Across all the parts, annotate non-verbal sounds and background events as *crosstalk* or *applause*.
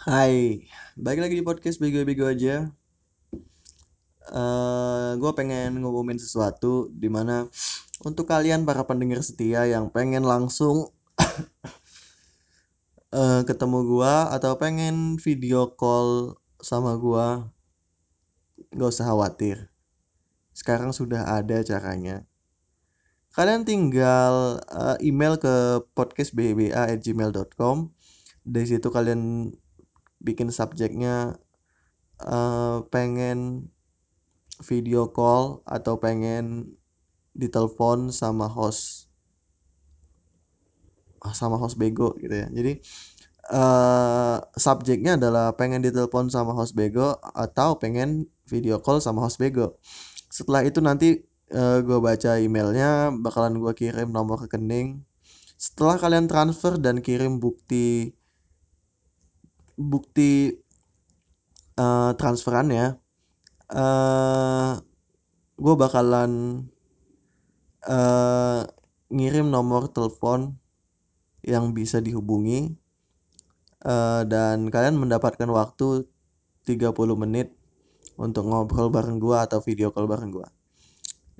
Hai, balik lagi di podcast Bego-Bego aja. Eh, gue pengen ngumumin sesuatu di mana untuk kalian para pendengar setia yang pengen langsung *coughs* eh, ketemu gue atau pengen video call sama gue, gak usah khawatir. Sekarang sudah ada caranya. Kalian tinggal eh, email ke podcastbba@gmail.com. Dari situ kalian bikin subjeknya eh, pengen video call atau pengen ditelepon sama host sama host bego gitu ya. Jadi eh subjeknya adalah pengen ditelepon sama host bego atau pengen video call sama host bego. Setelah itu nanti eh, gue baca emailnya, bakalan gue kirim nomor rekening. Setelah kalian transfer dan kirim bukti bukti eh, transferannya, eh gue bakalan eh ngirim nomor telepon yang bisa dihubungi eh, dan kalian mendapatkan waktu 30 menit untuk ngobrol bareng gua atau video call bareng gua.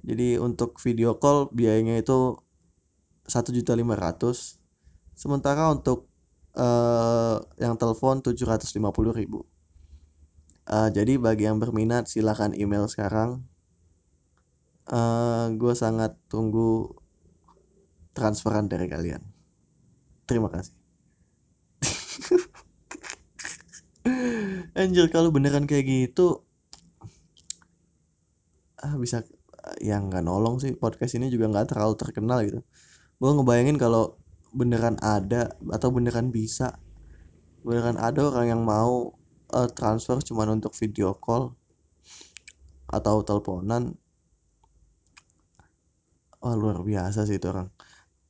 Jadi untuk video call biayanya itu 1.500 sementara untuk eh, yang telepon 750.000 Uh, jadi bagi yang berminat silahkan email sekarang. Uh, gue sangat tunggu transferan dari kalian. Terima kasih. *laughs* Anjir kalau beneran kayak gitu ah bisa yang nggak nolong sih podcast ini juga nggak terlalu terkenal gitu. Gue ngebayangin kalau beneran ada atau beneran bisa. Beneran ada orang yang mau uh, transfer cuman untuk video call atau teleponan. Oh luar biasa sih itu orang.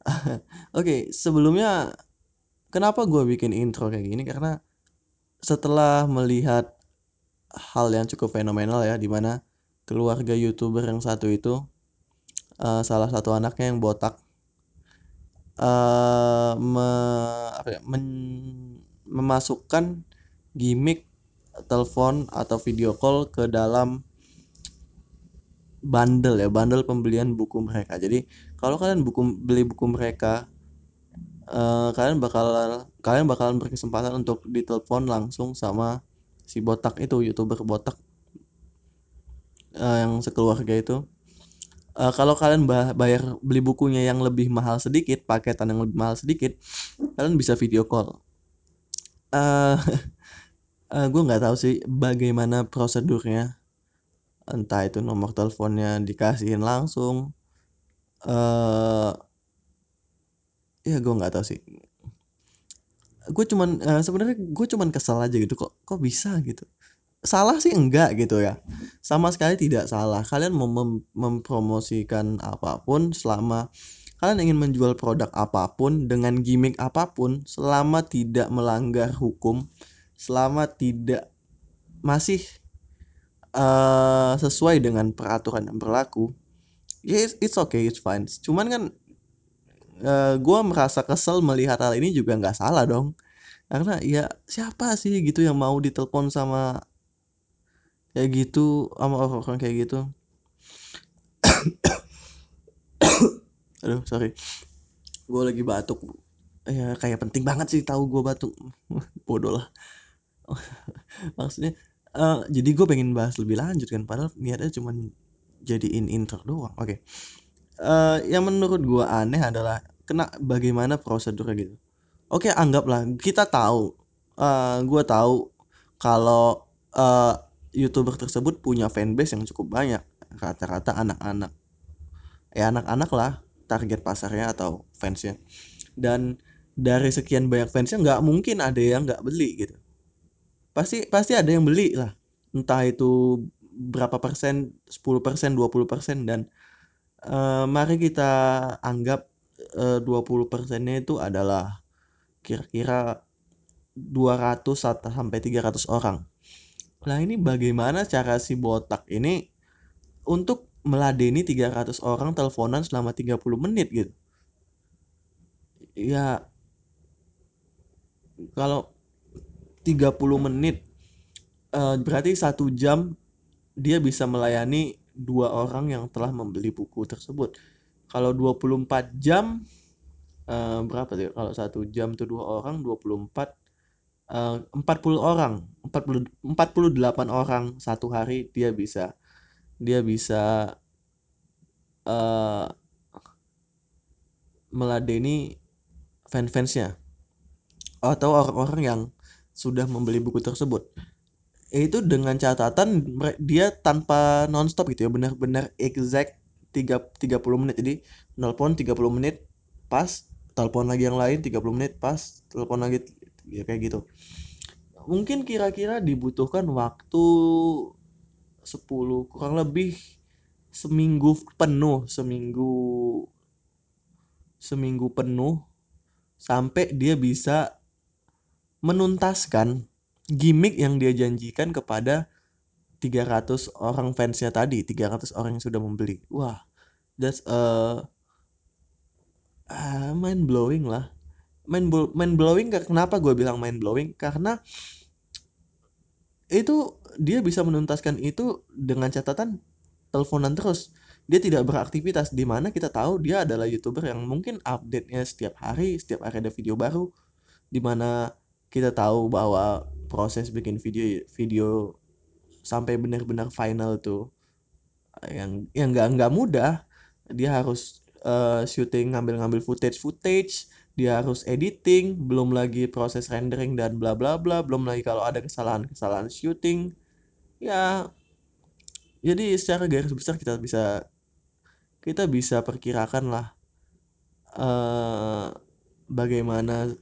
*laughs* Oke okay, sebelumnya kenapa gue bikin intro kayak gini? Karena setelah melihat hal yang cukup fenomenal ya di mana keluarga youtuber yang satu itu uh, salah satu anaknya yang botak uh, me, apa ya, men, memasukkan gimmick telepon atau video call ke dalam bundle ya bundle pembelian buku mereka. Jadi kalau kalian buku beli buku mereka uh, kalian bakal kalian bakalan berkesempatan untuk ditelepon langsung sama si botak itu youtuber botak uh, yang sekeluarga itu uh, kalau kalian bayar beli bukunya yang lebih mahal sedikit paketan yang lebih mahal sedikit kalian bisa video call. Uh, uh, gue nggak tahu sih bagaimana prosedurnya. Entah itu nomor teleponnya dikasihin langsung uh, ya gue nggak tahu sih. Gue cuman uh, sebenarnya gue cuman kesal aja gitu kok kok bisa gitu salah sih enggak gitu ya. Sama sekali tidak salah. Kalian mau mem mempromosikan apa pun selama kalian ingin menjual produk apa pun dengan gimmick apa pun selama tidak melanggar hukum selama tidak masih uh, sesuai dengan peraturan yang berlaku ya it's, it's okay it's fine. Cuman kan uh, gue merasa kesel melihat hal ini juga nggak salah dong. Karena ya siapa sih gitu yang mau ditelepon sama kayak gitu sama orang-orang kayak gitu. *coughs* Aduh sorry. Gue lagi batuk ya kayak penting banget sih tahu gue batuk. *laughs* Bodoh lah. *laughs* Maksudnya uh, jadi gue pengen bahas lebih lanjut kan padahal niatnya cuma jadiin intro doang. Oke. Okay. uh, yang menurut gue aneh adalah kena bagaimana prosedurnya gitu. Oke okay, anggaplah kita tahu uh, gue tahu kalau uh, youtuber tersebut punya fanbase yang cukup banyak. Rata-rata anak-anak. Ya anak-anak lah target pasarnya atau fansnya. Dan dari sekian banyak fansnya nggak mungkin ada yang nggak beli gitu. Pasti pasti ada yang beli lah. Entah itu berapa persen 10 persen 20 persen dan uh, mari kita anggap uh, 20 persennya itu adalah kira-kira 200 sampai 300 orang nah ini bagaimana cara si botak ini untuk meladeni 300 orang teleponan selama 30 menit gitu? Ya kalau 30 menit uh, berarti satu jam dia bisa melayani dua orang yang telah membeli buku tersebut. Kalau 24 jam uh, berapa tuh? Kalau satu jam tuh dua orang 24 uh, 40 orang 40 48 orang satu hari dia bisa dia bisa uh, meladeni fan-fansnya. Atau orang-orang yang sudah membeli buku tersebut. Itu dengan catatan dia tanpa nonstop gitu ya benar-benar exact 3, 30 menit. Jadi nelpon 30 menit pas telepon lagi yang lain 30 menit pas telepon lagi ya kayak gitu. Mungkin kira-kira dibutuhkan waktu 10 kurang lebih seminggu penuh seminggu seminggu penuh sampai dia bisa menuntaskan gimmick yang dia janjikan kepada 300 orang fansnya tadi 300 orang yang sudah membeli. Wah that's a uh, mind blowing lah mind, mind blowing kenapa gue bilang mind blowing? Karena itu dia bisa menuntaskan itu dengan catatan teleponan terus. Dia tidak beraktivitas di mana kita tahu dia adalah youtuber yang mungkin update-nya setiap hari setiap hari ada video baru di mana kita tahu bahwa proses bikin video video sampai benar-benar final tuh yang yang nggak nggak mudah. Dia harus uh, syuting ngambil-ngambil footage footage dia harus editing belum lagi proses rendering dan bla bla bla belum lagi kalau ada kesalahan-kesalahan syuting ya jadi secara garis besar kita bisa kita bisa perkirakan lah uh, bagaimana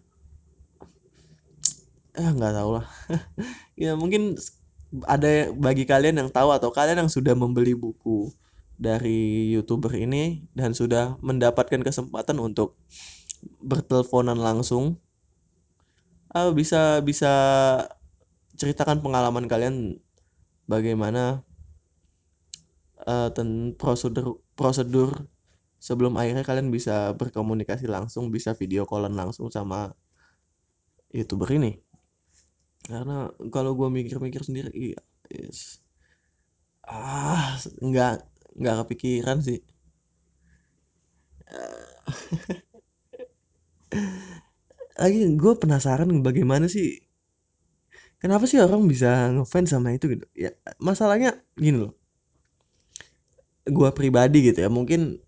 eh nggak tahu lah. *laughs* Ya mungkin ada bagi kalian yang tahu atau kalian yang sudah membeli buku dari youtuber ini dan sudah mendapatkan kesempatan untuk berteleponan langsung uh, bisa bisa ceritakan pengalaman kalian bagaimana uh, prosedur prosedur sebelum akhirnya kalian bisa berkomunikasi langsung bisa video callan langsung sama youtuber ini. Karena kalau gue mikir-mikir sendiri iya yes. ah nggak nggak kepikiran sih *laughs* lagi gue penasaran bagaimana sih kenapa sih orang bisa ngefans sama itu gitu? Ya masalahnya gini loh. Gue pribadi gitu ya mungkin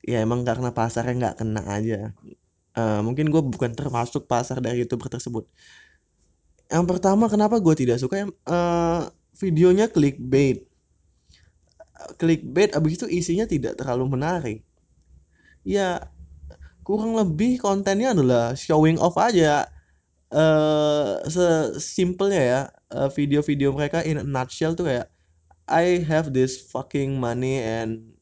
ya emang karena pasarnya nggak kena aja. Uh, mungkin gue bukan termasuk pasar dari youtuber tersebut. Yang pertama kenapa gue tidak suka yang uh, videonya clickbait. Clickbait abis itu isinya tidak terlalu menarik. Ya kurang lebih kontennya adalah showing off aja. Uh, sesimpelnya ya video-video uh, mereka in a nutshell tuh kayak I have this fucking money and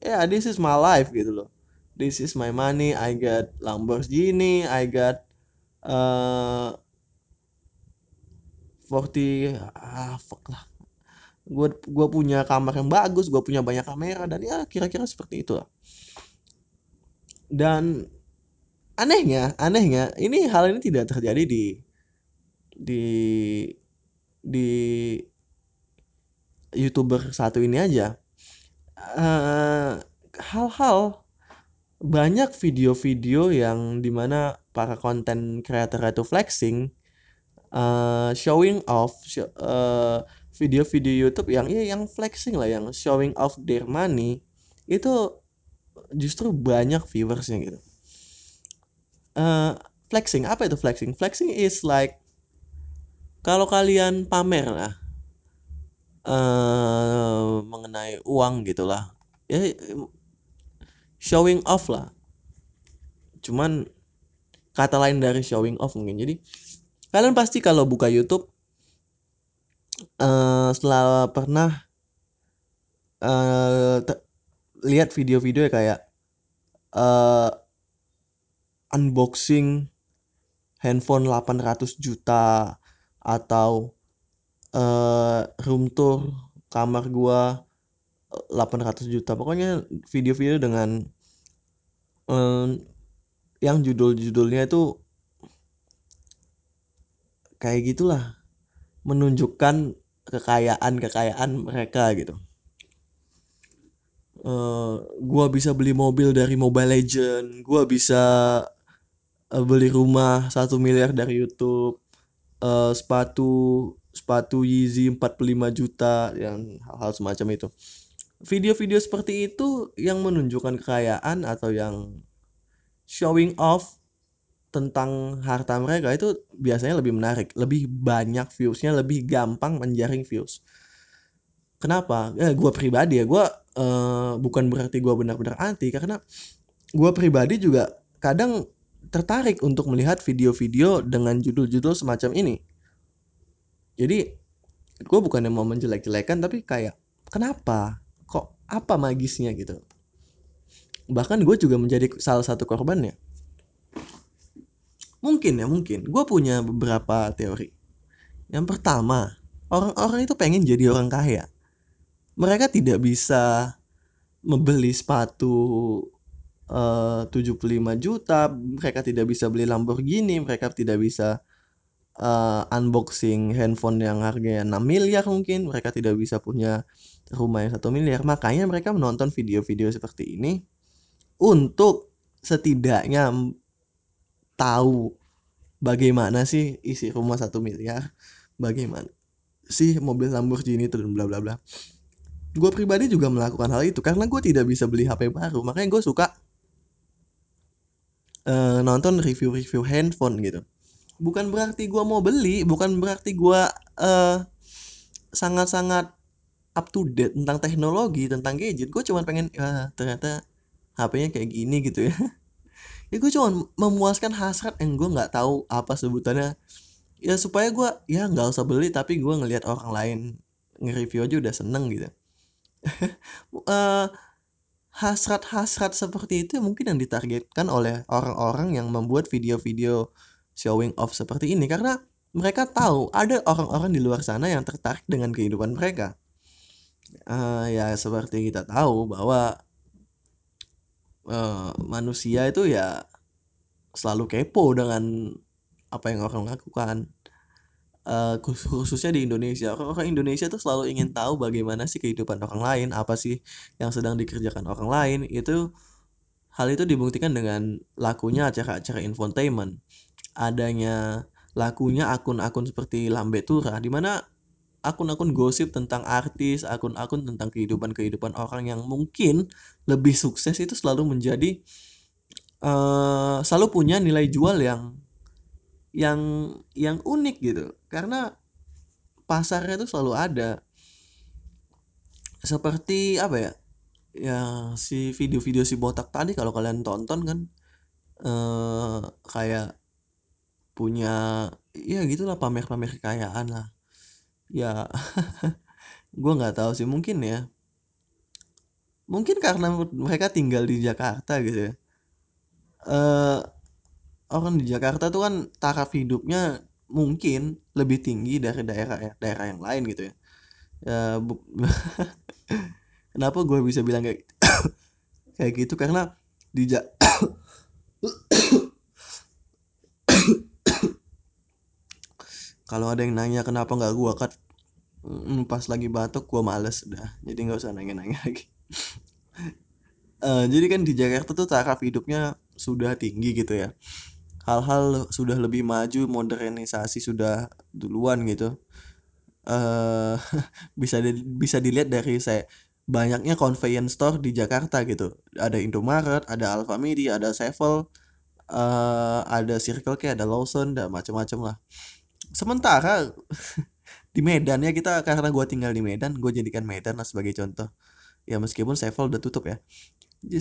yeah this is my life gitu loh. This is my money I got Lamborghini I got uh, 40 ah fuck lah. Gue gua punya kamar yang bagus gue punya banyak kamera dan ya kira-kira seperti itu lah dan anehnya anehnya ini hal ini tidak terjadi di di di youtuber satu ini aja. Hal hal-hal banyak video-video yang di mana para konten creator itu flexing uh, showing off video uh, video-video YouTube yang ya yang flexing lah yang showing off their money itu justru banyak viewersnya gitu. Uh, flexing apa itu flexing? Flexing is like kalau kalian pamer lah uh, mengenai uang gitulah. Ya showing off lah. Cuman kata lain dari showing off mungkin. Jadi kalian pasti kalau buka YouTube uh, setelah pernah uh, lihat video-video kayak uh, unboxing handphone 800 juta atau uh, room tour kamar gua 800 juta. Pokoknya video-video dengan um, yang judul-judulnya itu kayak gitulah menunjukkan kekayaan-kekayaan mereka gitu uh, gua bisa beli mobil dari Mobile Legend gua bisa uh, beli rumah satu miliar dari YouTube uh, sepatu sepatu Yeezy 45 juta yang hal-hal semacam itu video-video seperti itu yang menunjukkan kekayaan atau yang showing off tentang harta mereka itu biasanya lebih menarik, lebih banyak viewsnya, lebih gampang menjaring views. Kenapa? Ya, gue pribadi ya, gue uh, bukan berarti gue benar-benar anti, karena gue pribadi juga kadang tertarik untuk melihat video-video dengan judul-judul semacam ini. Jadi gue bukan yang mau menjelek-jelekan, tapi kayak kenapa? Kok apa magisnya gitu? Bahkan gue juga menjadi salah satu korbannya Mungkin ya, mungkin. Gue punya beberapa teori. Yang pertama, orang-orang itu pengen jadi orang kaya. Mereka tidak bisa membeli sepatu eh, uh, 75 juta, mereka tidak bisa beli Lamborghini, mereka tidak bisa uh, unboxing handphone yang harganya 6 miliar mungkin, mereka tidak bisa punya rumah yang satu miliar. Makanya mereka menonton video-video seperti ini untuk setidaknya tahu bagaimana sih isi rumah satu miliar bagaimana sih mobil Lamborghini itu dan bla bla bla gue pribadi juga melakukan hal itu karena gue tidak bisa beli HP baru. Makanya gue suka uh, nonton review-review handphone gitu. Bukan berarti gue mau beli bukan berarti gue uh, sangat-sangat up to date tentang teknologi tentang gadget. Gue cuma pengen uh, ternyata HP-nya kayak gini gitu ya. *laughs* Ya gue cuma memuaskan hasrat yang gue nggak tahu apa sebutannya. Ya supaya gue ya nggak usah beli tapi gue ngelihat orang lain nge-review aja udah seneng gitu *laughs* uh, hasrat-hasrat seperti itu mungkin yang ditargetkan oleh orang-orang yang membuat video-video showing off seperti ini. Karena mereka tahu ada orang-orang di luar sana yang tertarik dengan kehidupan mereka. Uh, ya seperti kita tahu bahwa uh, manusia itu ya selalu kepo dengan apa yang orang lakukan uh, khususnya di Indonesia. Orang-orang Indonesia tuh selalu ingin tahu bagaimana sih kehidupan orang lain? Apa sih yang sedang dikerjakan orang lain? Itu hal itu dibuktikan dengan lakunya acara-acara infotainment. Adanya lakunya akun-akun seperti Lambe Tura di mana akun-akun gosip tentang artis, akun-akun tentang kehidupan-kehidupan orang yang mungkin lebih sukses itu selalu menjadi uh, selalu punya nilai jual yang yang yang unik gitu. Karena pasarnya itu selalu ada. Seperti apa ya? Ya si video-video si botak tadi kalau kalian tonton kan uh, kayak punya ya gitulah pamer-pamer kekayaan lah ya *laughs* gue nggak tahu sih mungkin ya mungkin karena mereka tinggal di Jakarta gitu ya uh, orang di Jakarta tuh kan taraf hidupnya mungkin lebih tinggi dari daerah daerah yang lain gitu ya. Ya *laughs* kenapa gue bisa bilang kayak *coughs* kayak gitu? Karena di ja *coughs* kalau ada yang nanya kenapa nggak gua cut mm, pas lagi batuk gua males udah. Jadi nggak usah nanya-nanya lagi. Uh, *laughs* jadi kan di Jakarta tuh taraf hidupnya sudah tinggi gitu ya hal-hal sudah lebih maju modernisasi sudah duluan gitu. Uh, *laughs* bisa di, bisa dilihat dari saya banyaknya convenience store di Jakarta gitu. Ada Indomaret ada Alfamidi ada Sevel uh, ada Circle K ada Lawson dan macam-macam lah. Sementara *laughs* di Medan ya kita karena gue tinggal di Medan gue jadikan Medan lah sebagai contoh. Ya meskipun Sevel udah tutup ya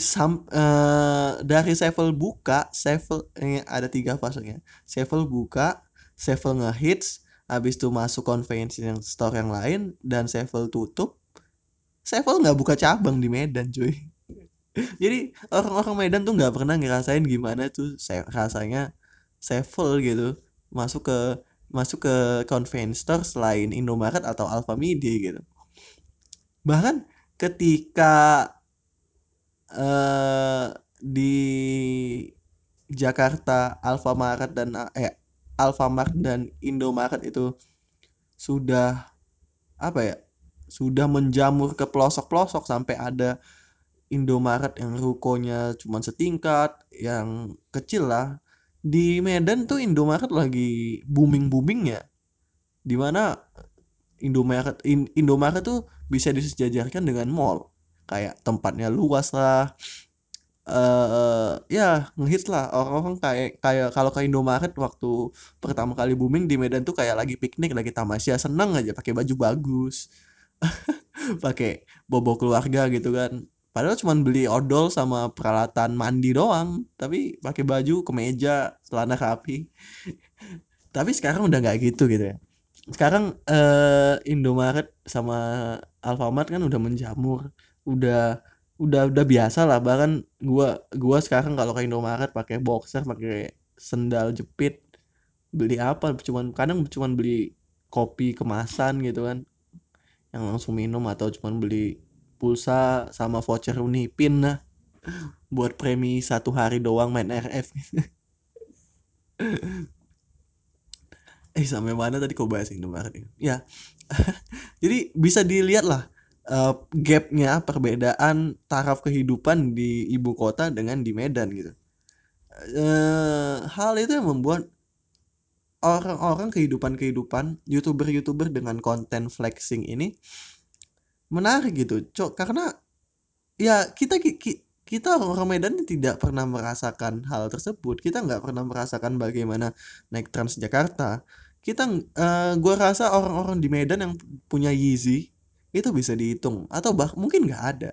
Sam, uh, dari Sevel buka Sevel eh, ada tiga fasenya. Sevel buka Sevel ngehits habis itu masuk konvensi yang store yang lain dan Sevel tutup. Sevel nggak buka cabang di Medan cuy. *laughs* Jadi orang-orang Medan tuh nggak pernah ngerasain gimana tuh rasanya Sevel gitu. Masuk ke masuk ke convenience store selain Indomaret atau Alfamidi gitu. Bahkan ketika uh, di Jakarta Alfamaret dan eh Alfamart dan Indomaret itu sudah apa ya sudah menjamur ke pelosok-pelosok sampai ada Indomaret yang rukonya cuma setingkat yang kecil lah. Di Medan tuh Indomaret lagi booming boomingnya di mana Indomaret In- Indomaret tuh bisa disejajarkan dengan mall kayak tempatnya luas lah. Eh ya ngehits lah. Orang-orang kayak kayak kalau ke Indomaret waktu pertama kali booming di Medan tuh kayak lagi piknik lagi tamasya seneng aja pakai baju bagus *laughs* pakai bobo keluarga gitu kan. Padahal cuma beli odol sama peralatan mandi doang tapi pakai baju kemeja celana rapi. *laughs* Tapi sekarang udah nggak gitu gitu ya. Sekarang eh Indomaret sama Alfamart kan udah menjamur udah udah udah biasa lah. Bahkan gua gua sekarang kalau ke Indomaret pakai boxer pakai sendal jepit beli apa? Cuman kadang cuman beli kopi kemasan gitu kan. Yang langsung minum atau cuman beli pulsa sama voucher Unipin lah. *laughs* Buat premi satu hari doang main RF *laughs* eh sampai mana tadi kau bahas Indomaret ya. *laughs* Jadi bisa dilihat lah eh, gapnya perbedaan taraf kehidupan di ibu kota dengan di Medan gitu. Eh hal itu yang membuat orang-orang kehidupan-kehidupan youtuber-youtuber dengan konten flexing ini menarik gitu. Cok karena ya kita ki- ki- kita orang Medan tidak pernah merasakan hal tersebut. Kita nggak pernah merasakan bagaimana naik Transjakarta. Kita eh, gua rasa orang-orang di Medan yang punya Yeezy itu bisa dihitung. Atau bah mungkin nggak ada.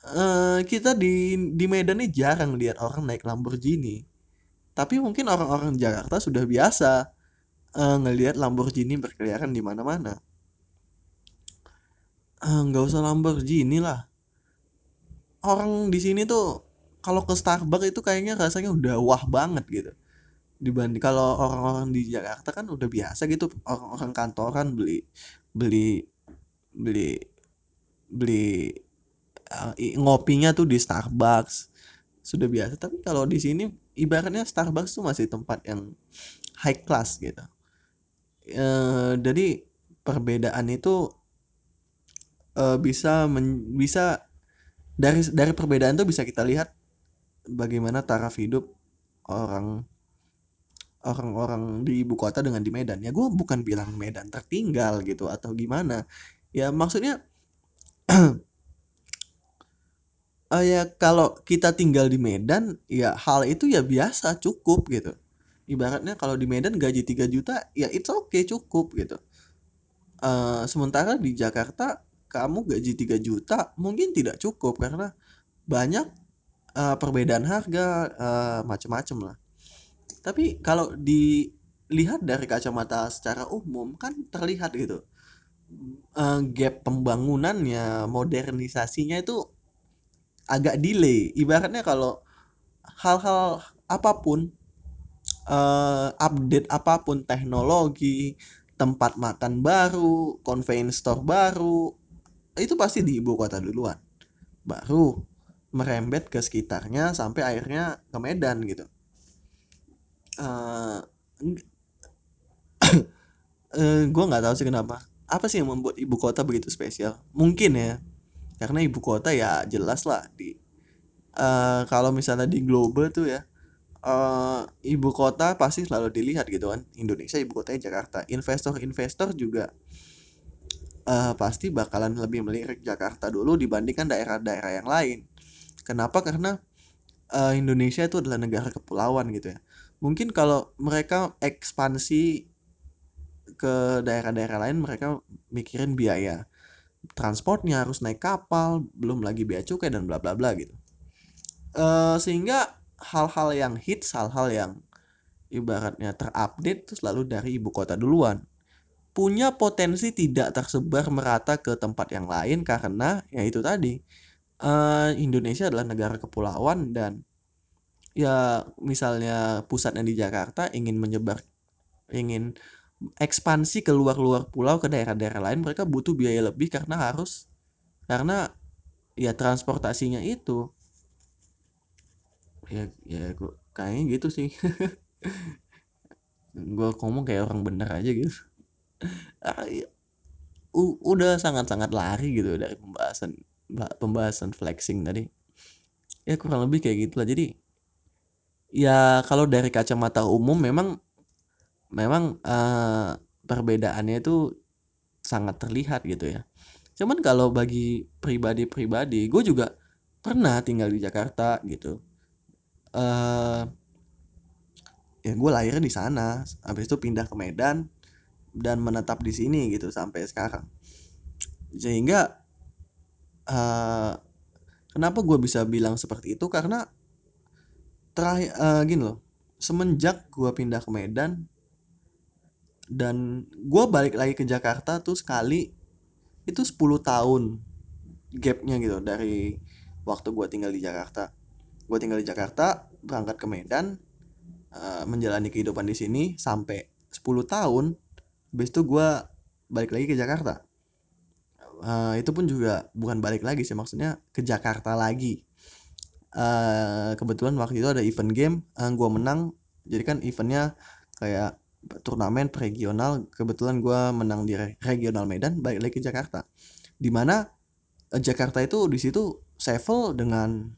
Eh, kita di di Medan nih jarang lihat orang naik Lamborghini. Tapi mungkin orang-orang Jakarta sudah biasa eh, ngelihat Lamborghini berkeliaran di mana-mana. Eh, nggak usah Lamborghini lah. Orang di sini tuh kalau ke Starbucks itu kayaknya rasanya udah wah banget gitu. Dibanding kalau orang-orang di Jakarta kan udah biasa gitu orang-orang kantoran beli beli beli beli uh, ngopinya tuh di Starbucks. Sudah biasa tapi kalau di sini ibaratnya Starbucks tuh masih tempat yang high class gitu. Eh, jadi perbedaan itu eh, bisa men- bisa dari dari perbedaan tuh bisa kita lihat bagaimana taraf hidup orang orang-orang di ibu kota dengan di Medan. Ya gue bukan bilang Medan tertinggal gitu atau gimana ya maksudnya *clears throat* eh, ya kalau kita tinggal di Medan ya hal itu ya biasa cukup gitu. Ibaratnya kalau di Medan gaji 3 juta ya it's okay cukup gitu. Eh, sementara di Jakarta kamu gaji 3 juta mungkin tidak cukup karena banyak eh, perbedaan harga eh, macam-macam lah. Tapi kalau dilihat dari kacamata secara umum kan terlihat gitu eh, gap pembangunannya modernisasinya itu agak delay. Ibaratnya kalau hal-hal apa pun eh, update apa pun teknologi tempat makan baru convenience store baru itu pasti di ibu kota duluan. Baru merembet ke sekitarnya sampai akhirnya ke Medan gitu. Eh *clears throat* eh, gue nggak tahu sih kenapa apa sih yang membuat ibu kota begitu spesial? Mungkin ya karena ibu kota ya jelas lah di eh, kalau misalnya di global tuh ya eh, ibu kota pasti selalu dilihat gitu kan. Indonesia ibu kotanya Jakarta. Investor-investor juga eh, pasti bakalan lebih melirik Jakarta dulu dibandingkan daerah-daerah yang lain. Kenapa? Karena eh, Indonesia itu adalah negara kepulauan gitu ya. Mungkin kalau mereka ekspansi ke daerah-daerah lain mereka mikirin biaya transportnya harus naik kapal belum lagi bea cukai dan bla bla bla gitu. Eh, sehingga hal-hal yang hits hal-hal yang ibaratnya terupdate itu selalu dari ibu kota duluan. Punya potensi tidak tersebar merata ke tempat yang lain karena ya itu tadi eh, Indonesia adalah negara kepulauan dan ya misalnya pusatnya di Jakarta ingin menyebar ingin ekspansi ke luar-luar pulau ke daerah-daerah lain mereka butuh biaya lebih karena harus karena ya transportasinya itu. Ya ya gua- kayaknya gitu sih. *laughs* Gue ngomong kayak orang bener aja gitu. Ah, iya. U- udah sangat-sangat lari gitu dari pembahasan pembahasan flexing tadi. Ya kurang lebih kayak gitulah. Jadi ya kalau dari kacamata umum memang memang uh, perbedaannya itu sangat terlihat gitu ya. Cuman kalau bagi pribadi-pribadi gue juga pernah tinggal di Jakarta gitu. Uh, ya gue lahirnya di sana habis itu pindah ke Medan dan menetap di sini gitu sampai sekarang. Sehingga uh, kenapa gue bisa bilang seperti itu? Karena terakhir uh, gini loh semenjak gue pindah ke Medan dan gue balik lagi ke Jakarta tuh sekali itu 10 tahun gapnya gitu dari waktu gue tinggal di Jakarta. Gue tinggal di Jakarta berangkat ke Medan uh, menjalani kehidupan di sini sampai 10 tahun. Habis itu gue balik lagi ke Jakarta. Uh, itu pun juga bukan balik lagi sih maksudnya ke Jakarta lagi. Uh, kebetulan waktu itu ada event game uh, gue menang. Jadi kan eventnya kayak turnamen regional kebetulan gue menang di regional Medan balik lagi ke Jakarta di mana uh, Jakarta itu di situ Sevel dengan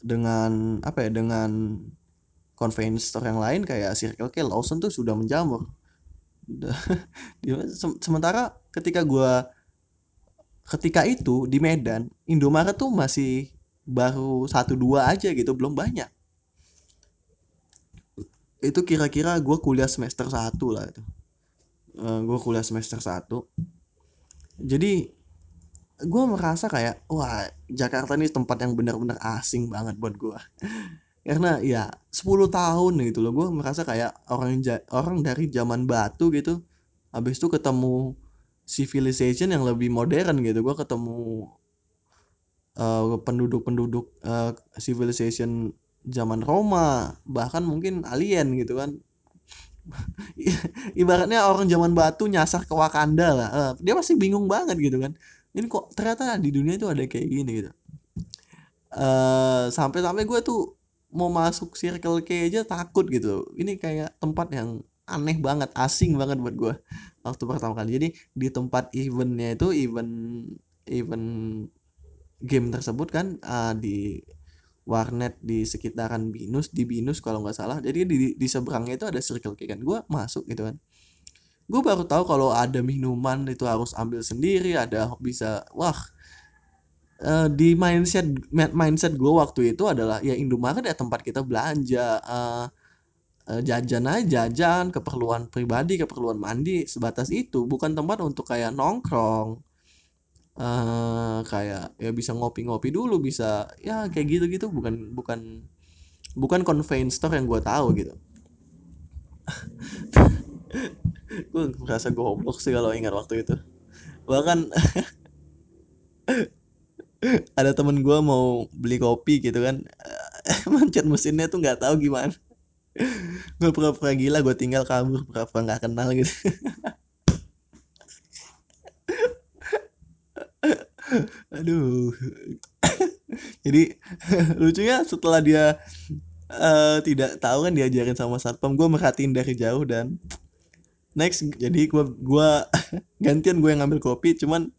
dengan apa ya dengan convenience yang lain kayak Circle K, Lawson tuh sudah menjamur. *laughs* Sementara ketika gue ketika itu di Medan, Indomaret tuh masih baru satu dua aja gitu, belum banyak. Itu kira-kira gue kuliah semester satu lah itu. Uh, gue kuliah semester satu. Jadi gue merasa kayak wah Jakarta ini tempat yang benar-benar asing banget buat gue *laughs* karena ya 10 tahun gitu loh gue merasa kayak orang orang dari zaman batu gitu habis itu ketemu civilization yang lebih modern gitu gue ketemu uh, penduduk-penduduk uh, civilization zaman Roma bahkan mungkin alien gitu kan. *laughs* Ibaratnya orang zaman batu nyasar ke Wakanda lah. Uh, dia masih bingung banget gitu kan. Ini kok ternyata di dunia itu ada kayak gini gitu. Uh, sampai-sampai gue tuh mau masuk circle K aja takut gitu. Ini kayak tempat yang aneh banget asing banget buat gue waktu pertama kali. Jadi di tempat eventnya itu event event game tersebut kan uh, di warnet di sekitaran Binus di Binus kalau nggak salah. Jadi di di seberangnya itu ada circle K kan gue masuk gitu kan. Gue baru tahu kalau ada minuman itu harus ambil sendiri ada bisa wah. Uh, di mindset mindset gue waktu itu adalah ya Indomaret ya tempat kita belanja uh, jajan aja jajan keperluan pribadi keperluan mandi sebatas itu. Bukan tempat untuk kayak nongkrong uh, kayak ya bisa ngopi-ngopi dulu bisa ya kayak gitu-gitu. Bukan bukan bukan convenience store yang gue tahu gitu. *laughs* Gue merasa goblok sih kalau ingat waktu itu. Bahkan *laughs* ada temen gue mau beli kopi gitu kan. *laughs* Mencet mesinnya tuh nggak tahu gimana. Gue pura-pura gila gue tinggal kabur pura-pura nggak kenal gitu aduh. Jadi lucunya setelah dia uh, tidak tahu kan diajarin sama satpam gue merhatiin dari jauh dan next jadi gue gua *laughs* gantian gue yang ngambil kopi cuman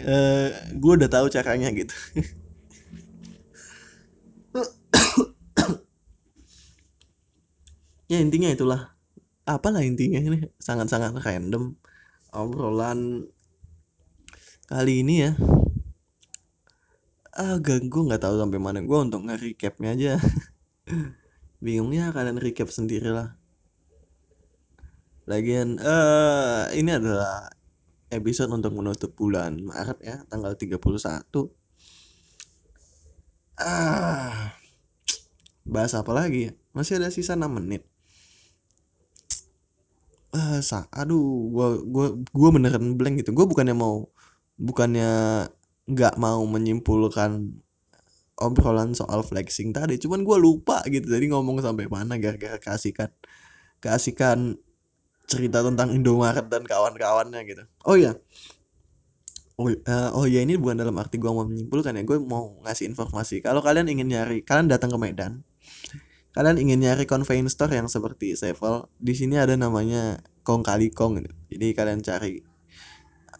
uh, gue udah tahu caranya gitu. *coughs* Ya intinya itulah. Apalah intinya ini? Sangat-sangat random. Obrolan kali ini ya. Ah gue nggak tahu sampai mana. Gue untuk nge-recapnya aja. *laughs* Bingungnya kalian recap sendiri lah lagian uh, ini adalah episode untuk menutup bulan Maret ya tanggal 31 ah bahas apa lagi ya? Masih ada sisa 6 menit. Ah sa aduh gua gua gua beneran blank gitu. Gua bukannya mau bukannya nggak mau menyimpulkan obrolan soal flexing tadi cuman gue lupa gitu jadi ngomong sampai mana gara-gara keasikan keasikan cerita tentang Indomaret dan kawan-kawannya gitu. Oh ya oh, uh, oh ya ini bukan dalam arti gue mau menyimpulkan ya gue mau ngasih informasi. Kalau kalian ingin nyari kalian datang ke Medan. Kalian ingin nyari convenience store yang seperti Sevel di sini ada namanya Kong Kali Kong gitu. jadi kalian cari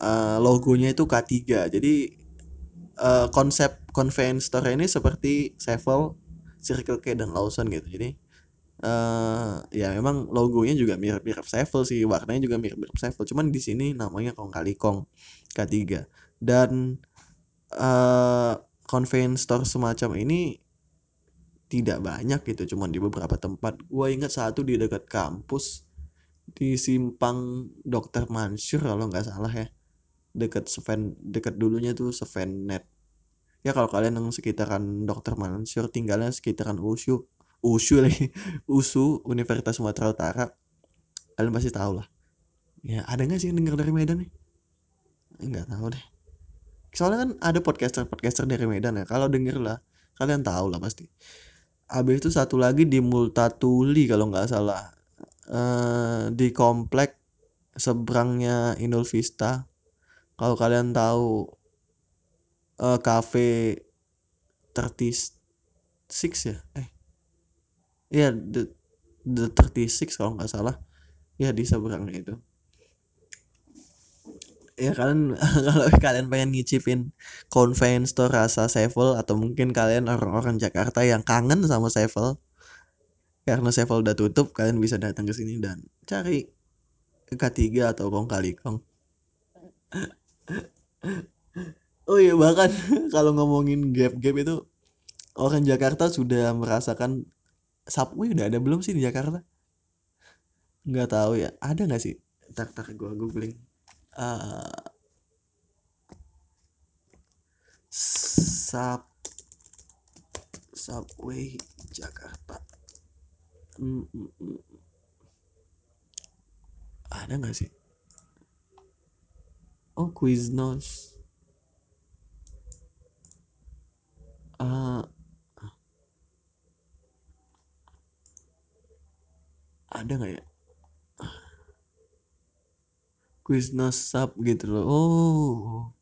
uh, logonya itu K3 jadi uh, konsep convenience store ini seperti Sevel Circle K dan Lawson gitu. Jadi uh, ya memang logonya juga mirip-mirip Sevel sih warnanya juga mirip-mirip Sevel. Cuman di sini namanya Kong Kali Kong K3 dan uh, convenience store semacam ini tidak banyak gitu cuman di beberapa tempat. Gue ingat satu di dekat kampus di simpang Dokter Mansur kalau nggak salah ya dekat Seven dekat dulunya tuh Sevenet ya kalau kalian yang sekitaran Dokter Mansur tinggalnya sekitaran USU USU *laughs* lagi. USU Universitas Sumatera Utara. Kalian pasti tahu lah. Ya ada nggak sih yang dengar dari Medan nih? Nggak tahu deh. Soalnya kan ada podcaster podcaster dari Medan ya. Kalau denger lah kalian tahu lah pasti. Habis itu satu lagi di Multatuli kalau nggak salah. Uh, di komplek seberangnya Inul Vista kalau kalian tahu uh, cafe 36 ya? Eh iya the, the 36 kalau nggak salah. Ya di seberangnya itu. Ya kalian *laughs* kalau kalian pengen ngicipin convenience store rasa Sevel atau mungkin kalian orang-orang Jakarta yang kangen sama Sevel karena Sevel udah tutup kalian bisa datang ke sini dan cari K3 atau Kong Kali Kong oh iya bahkan *laughs* kalau ngomongin gap-gap itu orang Jakarta sudah merasakan subway udah ada belum sih di Jakarta? Nggak tahu ya ada nggak sih? Tak tak gue googling. Uh, sub subway Jakarta. Mm, mm. ada nggak sih oh Quiznos uh, ada nggak ya? Quiznos sub gitu loh. Oh.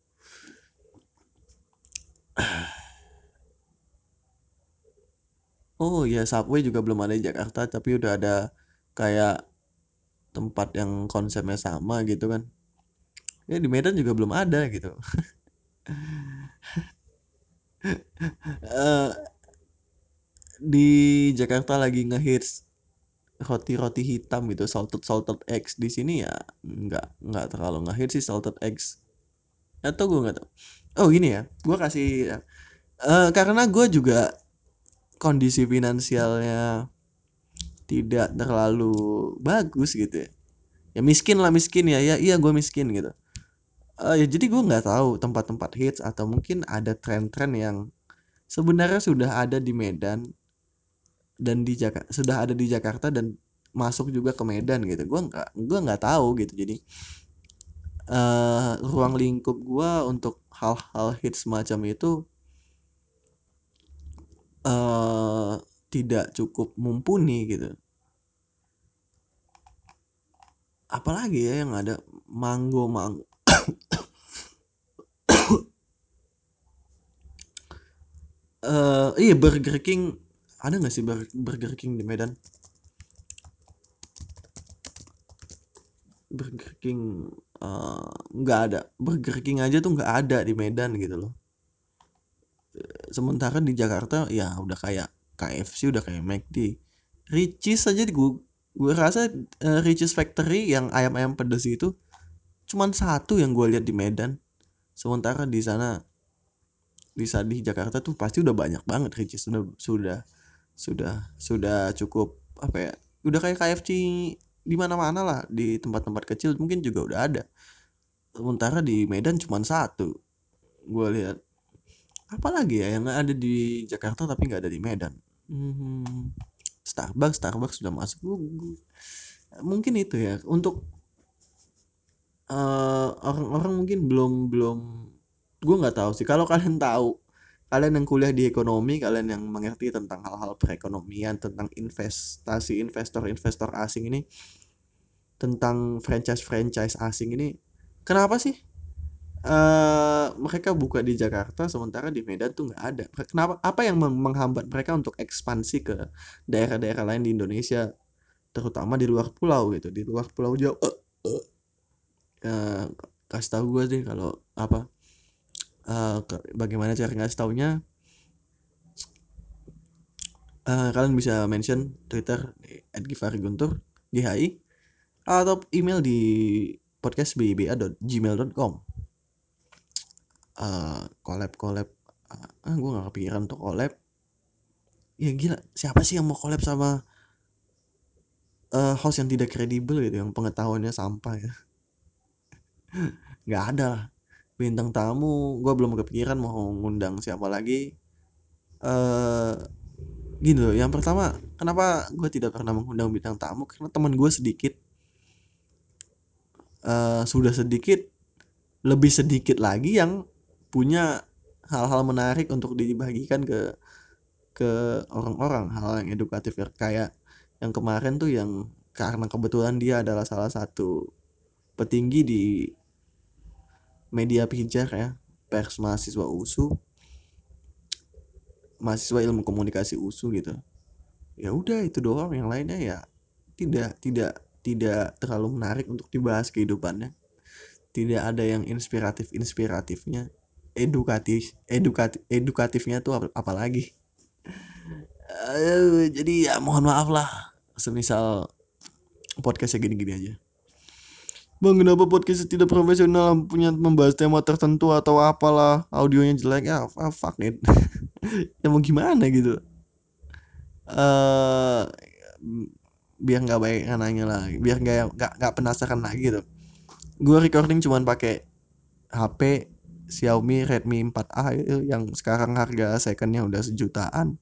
Oh ya Subway juga belum ada di Jakarta tapi udah ada kayak tempat yang konsepnya sama gitu kan. Ya di Medan juga belum ada gitu. uh, di Jakarta lagi ngehits roti-roti hitam gitu salted salted eggs. Di sini ya nggak nggak terlalu ngehits sih salted eggs. Atau gue nggak tahu. Oh gini ya gue kasih uh, karena gue juga kondisi finansialnya tidak terlalu bagus gitu ya. Ya miskin lah miskin ya. Ya iya gue miskin gitu uh, ya jadi gue nggak tahu tempat-tempat hits atau mungkin ada tren-tren yang sebenarnya sudah ada di Medan dan di Jakarta sudah ada di Jakarta dan masuk juga ke Medan gitu. Gue nggak gue nggak tahu gitu. Jadi uh, ruang lingkup gue untuk hal-hal hits semacam itu uh, tidak cukup mumpuni gitu. Apalagi ya yang ada mango mango uh, *coughs* iya Burger King. Ada nggak sih Burger King di Medan? Burger King nggak uh, ada. Burger King aja tuh nggak ada di Medan gitu loh. Sementara di Jakarta ya udah kayak KFC udah kayak McD Ricis aja gue gue rasa uh, Ricis Factory yang ayam-ayam pedas itu cuman satu yang gue lihat di Medan. Sementara di sana bisa di Jakarta tuh pasti udah banyak banget Ricis. Sudah sudah sudah sudah cukup apa ya udah kayak KFC di mana-mana lah di tempat-tempat kecil mungkin juga udah ada. Sementara di Medan cuma satu gue lihat. Apalagi ya yang ada di Jakarta tapi nggak ada di Medan? Hmm, Starbucks Starbucks sudah masuk. Mungkin itu ya. Untuk orang-orang uh, mungkin belum belum gue nggak tahu sih kalau kalian tahu kalian yang kuliah di ekonomi kalian yang mengerti tentang hal-hal perekonomian tentang investasi investor-investor asing ini tentang franchise-franchise asing ini kenapa sih uh, mereka buka di Jakarta sementara di Medan tuh nggak ada. Kenapa? Apa yang menghambat mereka untuk ekspansi ke daerah-daerah lain di Indonesia, terutama di luar pulau gitu, di luar pulau Jawa. Uh, uh, uh, kasih tahu gue sih kalau apa? Uh, bagaimana cara ngasih taunya? Uh, kalian bisa mention Twitter @gifariguntur GHI atau email di podcastbiba.gmail.com uh, collab collab uh, ah gue gak kepikiran untuk collab ya gila siapa sih yang mau collab sama uh, host yang tidak kredibel gitu yang pengetahuannya sampah ya *laughs* nggak ada lah. Bintang tamu gue belum kepikiran mau ngundang siapa lagi. Uh, gini loh yang pertama kenapa gue tidak pernah mengundang bintang tamu? Karena teman gue sedikit. Uh, sudah sedikit lebih sedikit lagi yang punya hal-hal menarik untuk dibagikan ke ke orang-orang. Hal yang edukatif ya kayak yang kemarin tuh yang karena kebetulan dia adalah salah satu petinggi di media pijar ya pers mahasiswa USU. Mahasiswa ilmu komunikasi USU gitu. Ya udah itu doang. Yang lainnya ya tidak tidak tidak terlalu menarik untuk dibahas kehidupannya. Tidak ada yang inspiratif inspiratifnya edukatif edukatif edukatifnya tuh apalagi? Uh, jadi ya mohon maaf lah. Semisal podcastnya gini-gini aja Bang kenapa podcast tidak profesional? Punya membahas tema tertentu atau apalah? Audionya jelek. Ya ah, fuck it. *laughs* Ya mau gimana gitu? Uh, biar nggak baik nanya lah biar nggak nggak penasaran lagi gitu. Gue recording cuman pakai HP Xiaomi Redmi 4A yang sekarang harga secondnya udah sejutaan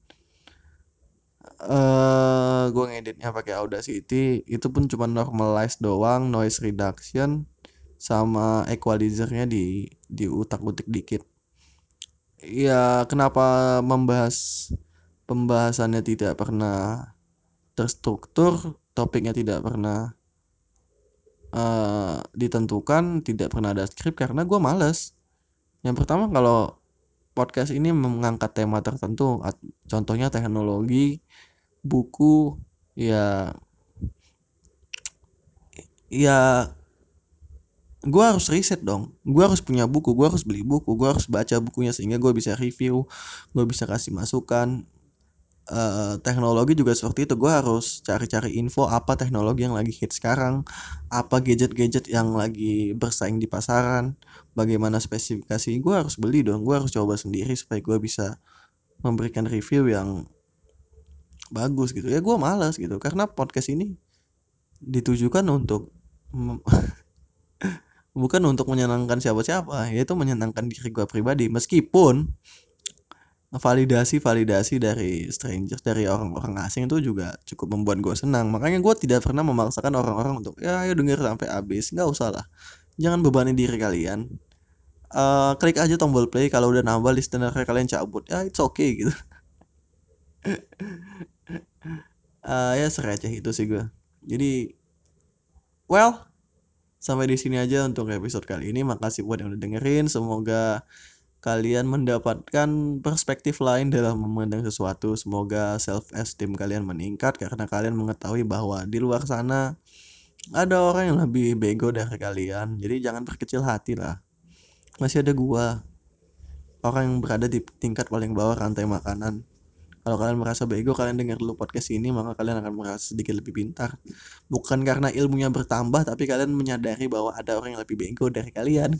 eh uh, gue ngeditnya pakai Audacity. Itu pun cuma normalize doang noise reduction sama equalizernya di di utak-utik dikit. Ya kenapa membahas pembahasannya tidak pernah terstruktur topiknya tidak pernah uh, ditentukan tidak pernah ada skrip karena gue males. Yang pertama kalau podcast ini mengangkat tema tertentu, contohnya teknologi, buku, ya ya gue harus riset dong. Gue harus punya buku gue harus beli buku gue harus baca bukunya sehingga gue bisa review gue bisa kasih masukan. Uh, teknologi juga seperti itu. Gue harus cari-cari info apa teknologi yang lagi hit sekarang apa gadget-gadget yang lagi bersaing di pasaran bagaimana spesifikasi. Gue harus beli dong gue harus coba sendiri supaya gue bisa memberikan review yang bagus gitu. Ya gue malas gitu. Karena podcast ini ditujukan untuk *laughs* bukan untuk menyenangkan siapa-siapa. Yaitu menyenangkan diri gue pribadi. Meskipun validasi-validasi dari stranger dari orang-orang asing itu juga cukup membuat gue senang. Makanya gue tidak pernah memaksakan orang-orang untuk ya ayo denger sampai habis. Nggak usah lah. Jangan bebani diri kalian. Uh, klik aja tombol play. Kalau udah nambah listener kalian cabut. Ya it's okay gitu *laughs* uh, ya seraceh itu sih gue jadi well sampai di sini aja untuk episode kali ini makasih buat yang udah dengerin semoga kalian mendapatkan perspektif lain dalam memandang sesuatu. Semoga self esteem kalian meningkat karena kalian mengetahui bahwa di luar sana ada orang yang lebih bego dari kalian. Jadi jangan berkecil hati lah. Masih ada gua. Orang yang berada di tingkat paling bawah rantai makanan. Kalau kalian merasa bego, kalian dengar dulu podcast ini, maka kalian akan merasa sedikit lebih pintar. Bukan karena ilmunya bertambah, tapi kalian menyadari bahwa ada orang yang lebih bego dari kalian. *laughs*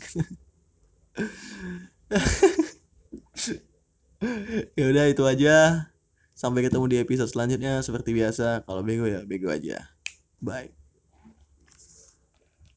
ya udah itu aja sampai ketemu di episode selanjutnya seperti biasa kalau bego ya bego aja bye